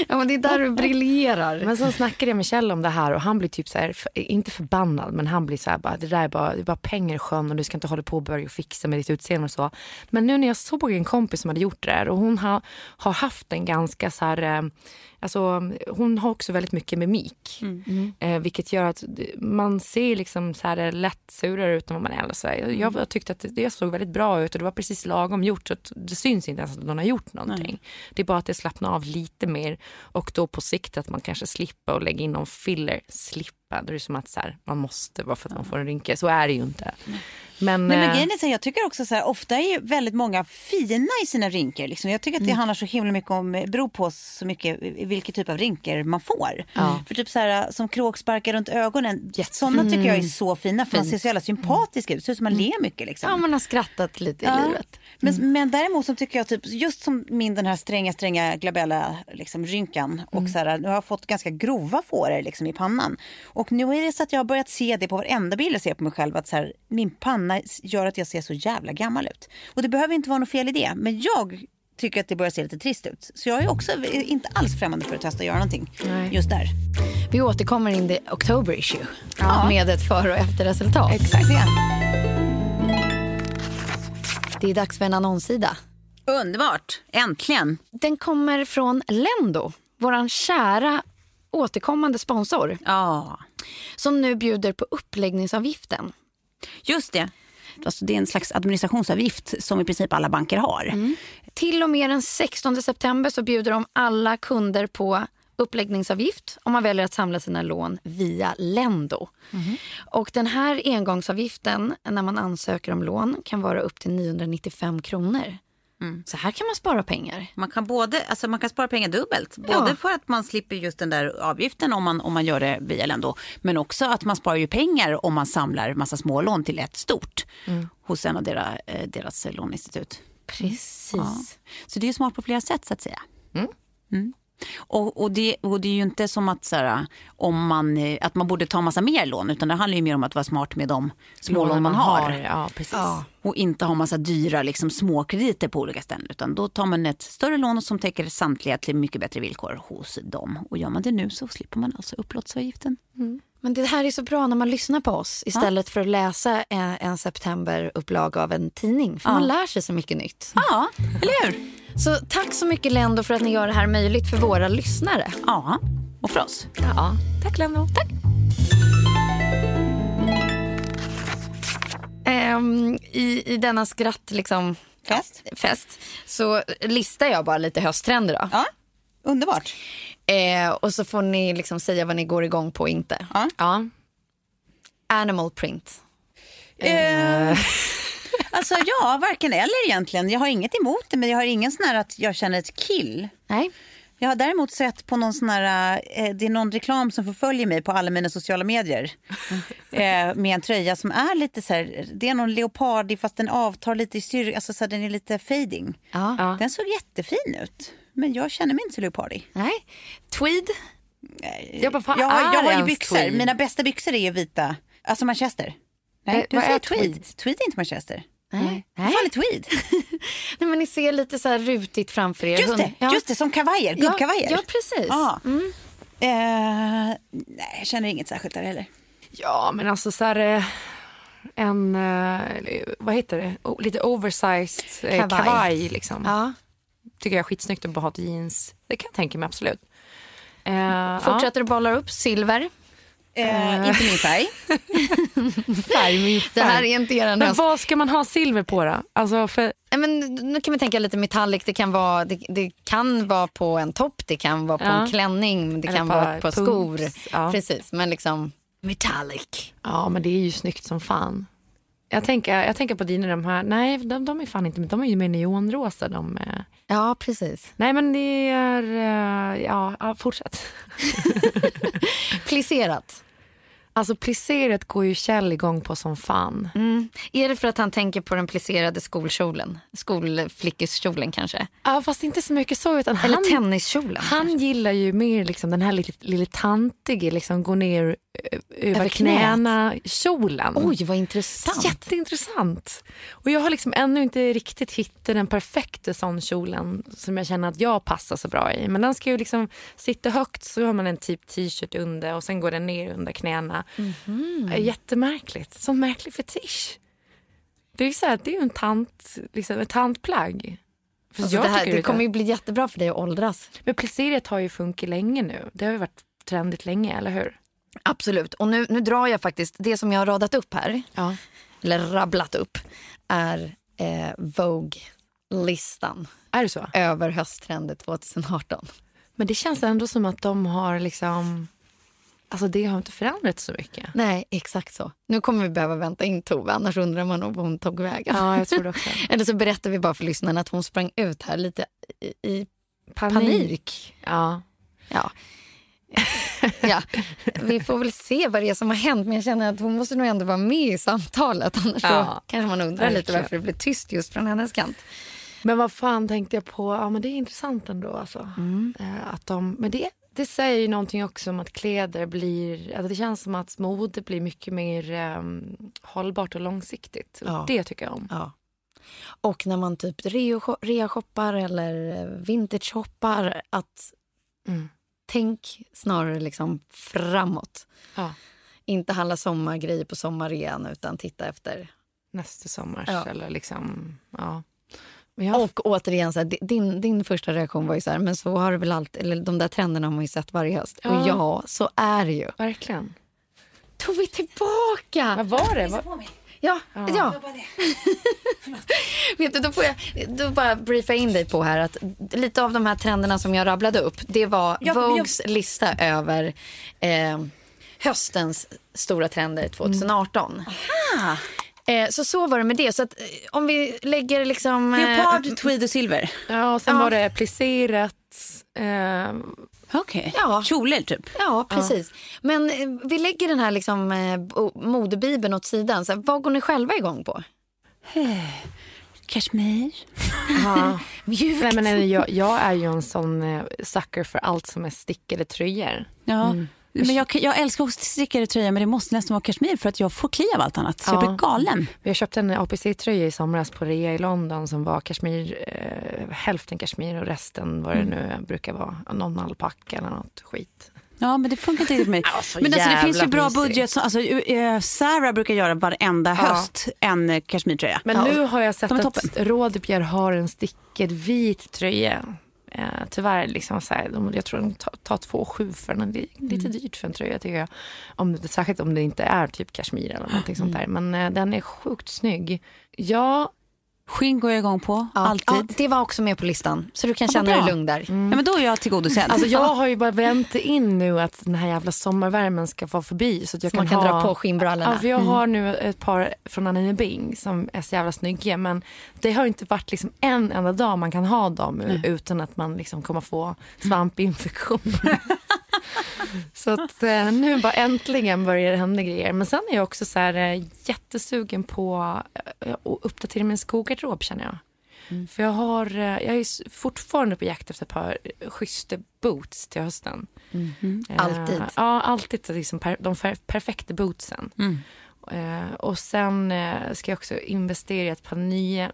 Ja, men det är där du briljerar. Men sen snackade jag med Kjell om det här och han blir typ så här, inte förbannad men han blir så här bara, det där är bara, det är bara pengar i sjön och du ska inte hålla på och börja fixa med ditt utseende och så. Men nu när jag såg en kompis som hade gjort det där och hon har, har haft en ganska så här, Alltså, hon har också väldigt mycket mimik. Mm. Eh, vilket gör att man ser liksom så här lätt surare ut än vad man är. Så jag, Mm. jag tyckte att det såg väldigt bra ut och det var precis lagom gjort. Så att det syns inte ens att någon har gjort någonting. Det är bara att det slappnar av lite mer och då på sikt att man kanske slipper och lägga in någon filler. Slippa, då är det som att så här, man måste bara för att man får en rynka. Så är det ju inte. Men, Nej, men eh, grejen är så här, jag tycker också så här, ofta är ju väldigt många fina i sina rynkor. Liksom. Jag tycker att det Mm. handlar så himla mycket om, beror på så mycket vilken typ av rynkor man får. Ja. För typ så här som kråksparkar runt ögonen, sådana tycker jag är så fina för man ser så jävla sympatisk ut. Ser ut som man ler mycket liksom. Ja, man har skrattat lite Ja. i livet. Men, men däremot så tycker jag typ, just som min den här stränga, stränga glabella liksom, rynkan och så här, nu har jag fått ganska grova fåror liksom, i pannan. Och nu är det så att jag har börjat se det på varenda bild jag ser på mig själv att så här, min panna gör att jag ser så jävla gammal ut. Och det behöver inte vara något fel i det, men jag tycker att det börjar se lite trist ut. Så jag är också inte alls främmande för att testa att göra någonting just där. Vi återkommer in the October issue med ett före och efterresultat. Exakt. Det är dags för en annonssida. Underbart, äntligen. Den kommer från Lendo, vår kära återkommande sponsor. Ja. Som nu bjuder på uppläggningsavgiften. Just det. Alltså, det är en slags administrationsavgift som i princip alla banker har. Till och med den 16 september så bjuder de alla kunder på uppläggningsavgift om man väljer att samla sina lån via Lendo. Och den här engångsavgiften när man ansöker om lån kan vara upp till 995 kronor. Så här kan man spara pengar. Man kan, både, alltså man kan spara pengar dubbelt. Både Ja. för att man slipper just den där avgiften om man, om man gör det via Lendo. Men också att man sparar ju pengar om man samlar massa smålån till ett stort. Hos en av deras, eh, deras låneinstitut. Precis. Ja. Så det är smart på flera sätt så att säga. Mm. Och, och, det, och det är ju inte som att, så här, om man, eh, att man borde ta massa mer lån. Utan det handlar ju mer om att vara smart med de smålån man har. Ja, precis. Och inte ha massa dyra liksom, småkrediter på olika ställen. Utan då tar man ett större lån som täcker samtliga till mycket bättre villkor hos dem. Och gör man det nu så slipper man alltså upplåtelseavgiften. Men det här är så bra när man lyssnar på oss istället för att läsa en, en septemberupplaga av en tidning. För man lär sig så mycket nytt. Ja, eller hur? Så tack så mycket Lendo för att ni gör det här möjligt för våra lyssnare. Ja, och för oss. Ja, tack Lendo. Tack. Ehm, i, I denna skratt liksom, Fest. fest så listar jag bara lite hösttrender. Då. Ja, underbart. Eh, och så får ni liksom säga vad ni går igång på och inte. Ja. Ja. Animal print. Eh, alltså ja, varken eller egentligen. Jag har inget emot det men jag har ingen sån här att jag känner ett kill. Nej. Jag har däremot sett på någon sån här, eh, det är någon reklam som förföljer mig på alla mina sociala medier. eh, med en tröja som är lite så här, det är någon leopardig fast den avtar lite i styrka, alltså så här, den är lite fading. Ja. Den såg jättefin ut. Men jag känner mig inte så leopardig. Nej. Tweed. Jag bara, Jag, jag har ju byxor, tweed? mina bästa byxor är ju vita. Alltså manchester. Nej, Eh, du vad säger är tweed. tweed? tweed. är inte manchester. Nej. Vad fan är tweed? Nej, men ni ser lite så här rutigt framför er. Just det, Ja. just det som kavajer, Ja, gubbkavajer. ja, precis. Ja. Eh, nej, jag känner inget särskilt där heller. Ja, men alltså så här... eh, En, eh, vad heter det, O- lite oversized eh, Kavaj. kavaj. liksom. Ja. Tycker jag är skitsnyggt att bara ha jeans. Det kan jag tänka mig absolut. Eh, Fortsätter att bolla upp silver. Eh, inte min färg. färg, min Det här färg. är inte er Men vad ska man ha silver på då? Alltså för, men nu kan vi tänka lite metallic. Det kan vara, det, det kan vara på en topp, det kan vara på Ja. en klänning, det Eller kan på vara på skor. ja. Precis, men liksom metallic. ja, men det är ju snyggt som fan. Jag tänker, jag tänker på dina de här, nej de, de är fan inte, de är ju mer neonrosa de. eh. Ja, precis. Nej men det är, eh, ja, ja fortsätt. Plisserat. Alltså plisseret går ju Kjell igång på som fan. Mm. Är det för att han tänker på den plisserade skolkjolen? Skolflickiskjolen kanske? Ja, fast inte så mycket så. Utan Eller han, tenniskjolen? han gillar ju mer liksom den här lite, lite tantige, liksom gå ner över, Över knät. knäna kjolen. Oj, vad intressant. Jätteintressant. Och jag har liksom ännu inte riktigt hittat den perfekta sån kjolen som jag känner att jag passar så bra i. Men den ska ju liksom sitta högt så har man en typ t-shirt under och sen går den ner under knäna. Mhm. Eh, Jättemärkligt. Sån märklig fetisch. Det är så här, det är ju en tant, liksom, ett tantplagg. Alltså jag det, här, det det- kommer ju bli jättebra för dig att åldras. Men plisseriet har ju funkat länge nu. Det har ju varit trendigt länge, eller hur? Absolut. Och nu, nu drar jag faktiskt, det som jag har radat upp här, Ja. eller rabblat upp, är eh, Vogue-listan Är det så? över hösttrender 2018. Men det känns ändå som att de har liksom... Alltså det har inte förändrats så mycket. Nej, exakt så. Nu kommer vi behöva vänta in Tove, annars undrar man nog vad hon tog vägen. Ja, jag tror också. Eller så berättar vi bara för lyssnarna att hon sprang ut här lite i, i Panik. panik. Ja. Ja. Ja, vi får väl se vad det är som har hänt men jag känner att hon måste nog ändå vara med i samtalet annars Ja, kanske man undrar lite varför det blir tyst just från hennes kant. Men vad fan tänkte jag på? Ja, men det är intressant ändå. Alltså. Eh, att de, men det, det säger ju någonting också om att kläder blir... Alltså det känns som att mode blir mycket mer um, hållbart och långsiktigt. Ja. Det tycker jag om. Ja. Och när man typ rea-shoppar eller vintage-shoppar att Mm. Tänk snarare liksom framåt. Ja. Inte handla sommargrejer på sommarrean utan titta efter. Nästa sommar. Ja. Eller liksom, ja. Jag, Och återigen, så här, di- din, din första reaktion var ju så här, men så har det väl alltid, eller de där trenderna har man ju sett varje höst. Ja. Och ja, så är det ju. verkligen. Tog vi tillbaka? Vad var det? Vad, Ja, ja. Vet du, då får jag då bara briefa in dig på här att lite av de här trenderna som jag rabblade upp, det var Ja, Vogues lista över eh, höstens stora trender 2018. Eh, så så var det med det. Så att, eh, om vi lägger liksom... eh, Leopard, tweed och silver. ja, och sen Ja. var det plisserat. Eh, Okej. Ja. Kjolar typ. Ja, precis. Men eh, vi lägger den här liksom, eh, modebibeln åt sidan. Så här, vad går ni själva igång på? Kashmir. ja. Mjukt. Nej, men, jag, jag är ju en sån eh, sucker för allt som är stickade tröjor. Ja. Men jag, jag älskar stickade tröjor men det måste nästan vara kashmir för att jag får kli av allt annat. Så jag Ja. blir galen. Jag köpte en APC-tröja i somras på rea i London som var kashmir, eh, hälften kashmir och resten vad det nu brukar vara. Någon alpacka eller något skit. Ja men det funkar inte riktigt för mig. Ja, så men alltså, det finns ju bra mysigt. budget. som- Alltså, eh, Sarah brukar göra varenda höst en kashmirtröja. Men Ja. nu har jag sett att toppen. Rådebjer har en stickad vit tröja. Eh, tyvärr, liksom så här, de, jag tror de tar, två sju för den. Det är lite Mm. dyrt för en tröja tycker jag. Om, särskilt om det inte är typ kashmir eller någonting sånt Mm. där. Men eh, den är sjukt snygg. Ja, Skinn går jag igång på, Ja, alltid. Ja, det var också med på listan. Så du kan Ja, känna dig lugn där. Ja, men då är jag tillgodosedd. alltså jag har ju bara väntat in nu att den här jävla sommarvärmen ska vara förbi. Så att jag Så kan, man kan ha... dra på skinnbrallorna. Ja, för jag har nu ett par från Anine Bing som är så jävla snygga. Men det har inte varit liksom en enda dag man kan ha dem utan att man liksom kommer få svampinfektioner. så att eh, nu bara äntligen börjar det hända grejer. Men sen är jag också så här, eh, jättesugen på eh, att uppdatera min skogarderob känner jag. För jag, har, jag är fortfarande på jakt efter ett par schyssta boots till hösten. Eh, Alltid. Ja, alltid liksom per, de per, perfekta bootsen. Eh, och sen ska jag också investera i ett par nya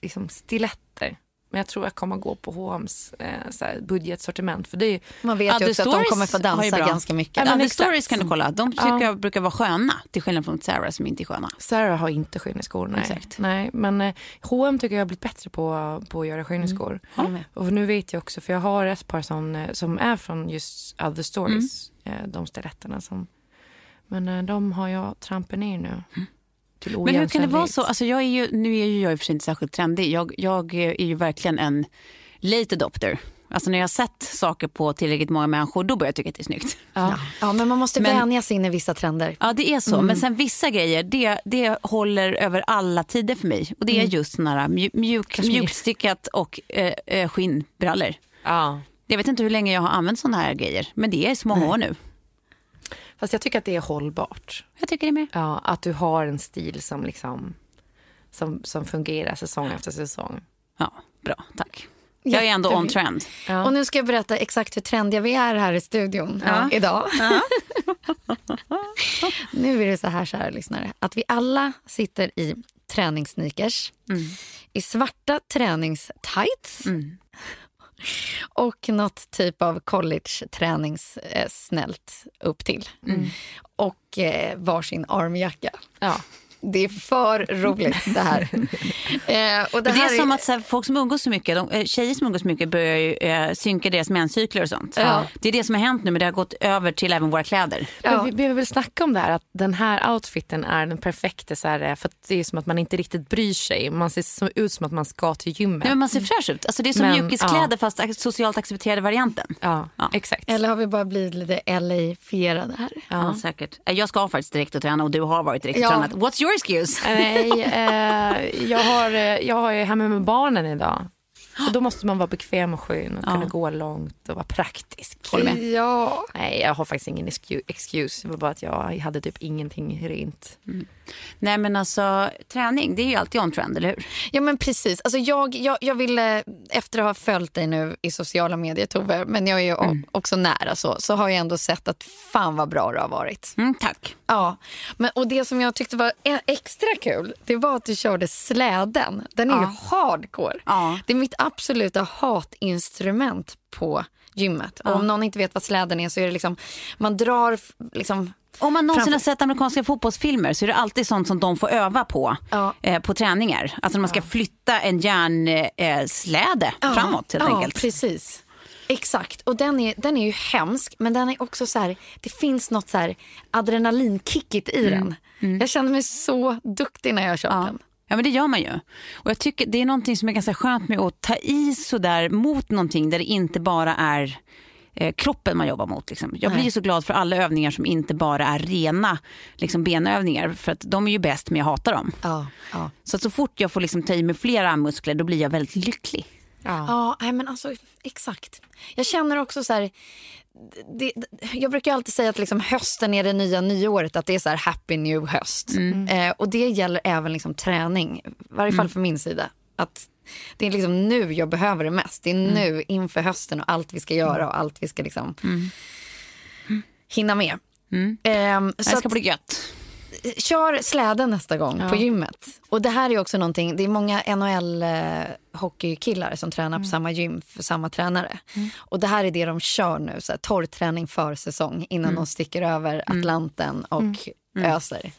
liksom, stiletter. Men jag tror jag kommer gå på H&M's eh, budgetsortiment. För det är Man vet ju också att de kommer få dansa ganska mycket. Ja, men. Stories kan du kolla. De tycker Ja. jag brukar vara sköna. Till skillnad från Sarah som inte är sköna. Sarah har inte skinneskor. Nej. Exakt. Nej, men eh, H&M tycker jag har blivit bättre på, på att göra skinneskor. Med. Och nu vet jag också, för jag har ett par som, eh, som är från just Other Stories. Eh, de stiletterna som... Men eh, de har jag trampat ner nu. Till Men hur kan det vara så? Alltså jag är ju, nu är ju jag i och för sig inte särskilt trendig. Jag, jag är ju verkligen en late adopter. Alltså när jag har sett saker på tillräckligt många människor, då börjar jag tycka att det är snyggt. Ja. ja, men man måste Men- vänja sig in i vissa trender. Ja, det är så. Men sen vissa grejer, det, det håller över alla tider för mig. Och det är just såna här mjuk, mjuk, mjukstickat och eh, eh, skinnbrallor. Ja. Jag vet inte hur länge jag har använt såna här grejer, men det är så många år nu. Fast jag tycker att det är hållbart. Jag tycker det med. Ja, att du har en stil som liksom som, som fungerar säsong efter säsong. Ja, bra, tack. Jag är ändå on trend. Ja. Och nu ska jag berätta exakt hur trendiga vi är här i studion Ja. idag. nu är det så här, kära lyssnare, att vi alla sitter i träningssneakers, i svarta träningstights och något typ av college-träningssnällt upp till. Och eh, varsin armjacka. Ja. Det är för roligt det här. Eh, och Det, här är som att så här, folk som umgås så mycket, de, eh, tjejer som umgås så mycket börjar ju eh, synka deras menscykler och sånt. Ja. Det är det som har hänt nu men det har gått över till även våra kläder. Men vi behöver väl snacka om det här att den här outfiten är den perfekta så här, eh, för att det är som att man inte riktigt bryr sig. Man ser så, ut som att man ska till gymmet. Nej, men man ser fräsch ut. Alltså, det är som Men, mjukiskläder fast ac- socialt accepterade varianten. Ja, exakt. Eller har vi bara blivit lite LA-fierade här? Ja. säkert. Eh, Jag ska faktiskt direkt och träna och du har varit direkt och Ja. tränat. What's your excuse? Nej, eh, jag, har, eh, jag har ju hemma med barnen idag. Och då måste man vara bekväm och skön och Ja. kunna gå långt och vara praktisk. Håller med. Ja. Nej, jag har faktiskt ingen excu- excuse. Det var bara att jag hade typ ingenting rent. Nej men alltså träning det är ju alltid on trend eller hur? Ja men precis. Alltså jag, jag, jag ville, efter att ha följt dig nu i sociala medier Tove, men jag är ju o- också nära så, så har jag ändå sett att fan vad bra du har varit. Mm, tack. Ja, men, och det som jag tyckte var e- extra kul, det var att du körde släden. Den är ju hardcore. Ja. Det är mitt absoluta hatinstrument på gymmet. Och om någon inte vet vad släden är så är det liksom, man drar liksom Om man någonsin har sett amerikanska fotbollsfilmer så är det alltid sånt som de får öva på Ja. eh, på träningar. Alltså när man ska flytta en järnsläde eh, släde framåt helt ja, enkelt. precis. Exakt. Och den är, den är ju hemsk, men den är också så här, det finns något så här adrenalinkickigt i den. Jag känner mig så duktig när jag Mm. Ja. den. Ja men det gör man ju. Och jag tycker det är någonting som är ganska skönt med att ta i sådär mot någonting där det inte bara är eh, kroppen man jobbar mot. Liksom. Jag blir ju så glad för alla övningar som inte bara är rena liksom, benövningar. För att de är ju bäst men jag hatar dem. Ja, ja. Så att så fort jag får liksom, ta i med flera muskler då blir jag väldigt lycklig. Ja, nej, men alltså exakt. Jag känner också så här, det, det, jag brukar alltid säga att liksom hösten är det nya nyåret, att det är så här happy new höst. Eh, och det gäller även liksom träning, i varje fall för min sida. Att det är liksom nu jag behöver det mest. Det är nu inför hösten och allt vi ska göra och allt vi ska liksom hinna med. Det så ska att- bli gött. Kör släden nästa gång på gymmet. Och det här är också någonting, det är många NHL-hockeykillar som tränar på samma gym för samma tränare. Och det här är det de kör nu, så här, torrträning för säsong innan de sticker över Atlanten och öser.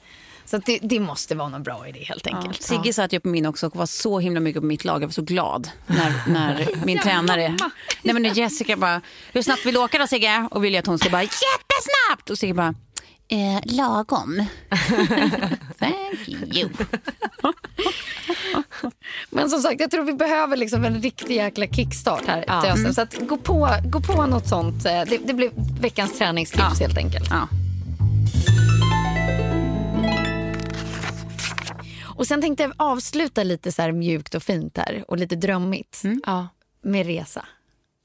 Så det, det måste vara någon bra idé helt enkelt. Sigge satt ju på min också och var så himla mycket på mitt lag. Jag var så glad när, när min tränare... Nej men Jessica bara, hur snabbt vill du åka då Sigge? Och vill jag att hon ska bara, jättesnabbt! Och Sigge bara, eh, lagom. Thank you. Men som sagt, jag tror vi behöver liksom en riktig jäkla kickstart här till hösten. Så att gå, på, gå på något sånt. eh, Det, det blir veckans träningstips helt enkelt. Ja. Och sen tänkte jag avsluta lite så här mjukt och fint här och lite drömmigt Ja. med resa.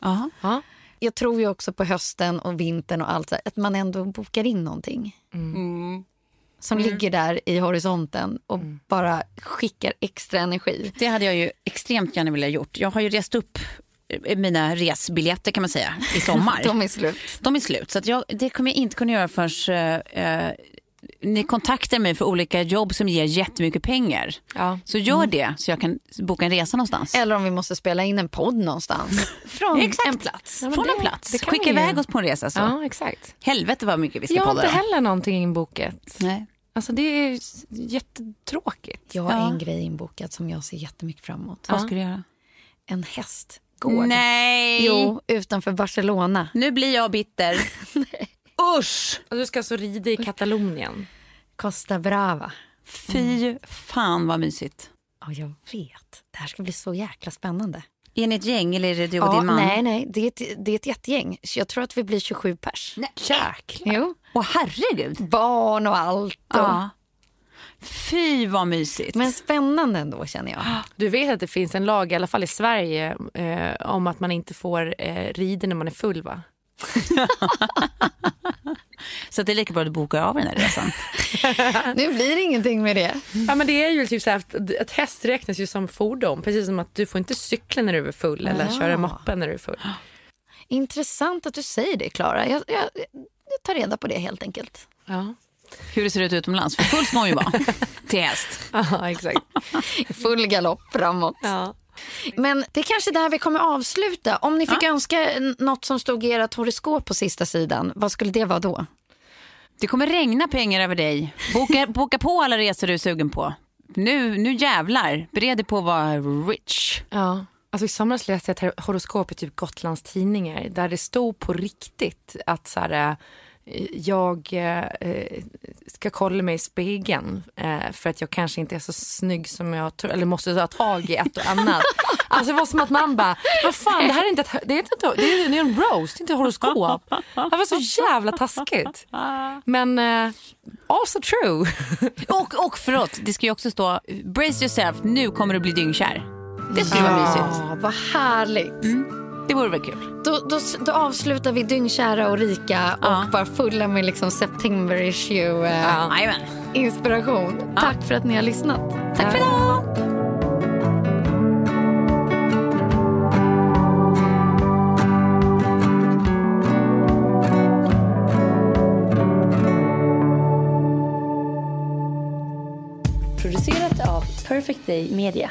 Aha. Ja. Jag tror ju också på hösten och vintern och allt att man ändå bokar in någonting. Som ligger där i horisonten och bara skickar extra energi. Det hade jag ju extremt gärna velat gjort. Jag har ju rest upp eh, mina resbiljetter kan man säga i sommar. De är slut. De är slut. Så att jag, det kommer jag inte kunna göra förrän eh, eh, ni kontaktar mig för olika jobb som ger jättemycket pengar. Ja. Så gör det så jag kan boka en resa någonstans. Eller om vi måste spela in en podd någonstans. Från Exakt. en plats. men Från det- en plats. Skicka iväg oss på en resa. Så. ja, exakt. Helvete vad mycket vi ska Jag har podda. inte då. heller någonting inbokat. Nej. Alltså det är jättetråkigt. Jag har Ja. en grej inbokad som jag ser jättemycket fram emot. Vad ska du göra? En hästgård. Nej! Jo, utanför Barcelona. Nu blir jag bitter. Usch! Och du ska alltså rida i Katalonien. Costa Brava. Fy fan vad mysigt. Ja, jag vet. Det här ska bli så jäkla spännande. Är ni ett gäng eller är det du och Ja, din man? nej, nej. Det är, ett, det är ett jättegäng. Jag tror att vi blir 27 pers. Nej. Jäklar. Jo. Åh herregud. Barn och allt. Och... Ja. Fy vad mysigt. Men spännande ändå känner jag. Du vet att det finns en lag, i alla fall i Sverige, eh, om att man inte får eh, rida när man är full va? Så det är lika bra att du bokar av den här resan. Nu blir det ingenting med det. Ja men det är ju typ så här att ett häst räknas ju som fordon. Precis som att du får inte cykla när du är full eller Ja. köra moppen när du är full. Intressant att du säger det, Klara. Jag, jag, jag tar reda på det helt enkelt. Ja, Hur det ser ut utomlands. För full ska hon ju vara. Till häst. ja exakt. Full galopp framåt. Ja. Men det är kanske där vi kommer avsluta. Om ni fick önska n- något som stod i ert horoskop på sista sidan, vad skulle det vara då? Det kommer regna pengar över dig. Boka, boka på alla resor du är sugen på. Nu, nu jävlar. Bered dig på att vara rich. Ja. Alltså I somras läste jag ett horoskop i typ Gotlands tidningar där det stod på riktigt att så här, jag eh, ska kolla mig i spegeln eh, för att jag kanske inte är så snygg som jag tror, eller måste ta tag i ett och annat. alltså det var som att man bara, vad fan det här är inte ett, det är inte ett, det är, det är en roast, inte ett horoskop. Det var så jävla taskigt. Men eh, also true. och, och förlåt, det ska ju också stå brace yourself, nu kommer du bli dyngkär. Det skulle vara mysigt. Vad härligt. Mm. Det vore väl kul. Då, då, då avslutar vi dyngkära och rika och bara fulla med liksom September issue eh, Ja. inspiration. Tack för att ni har lyssnat. Tack för idag. Producerat av Perfect Day Media.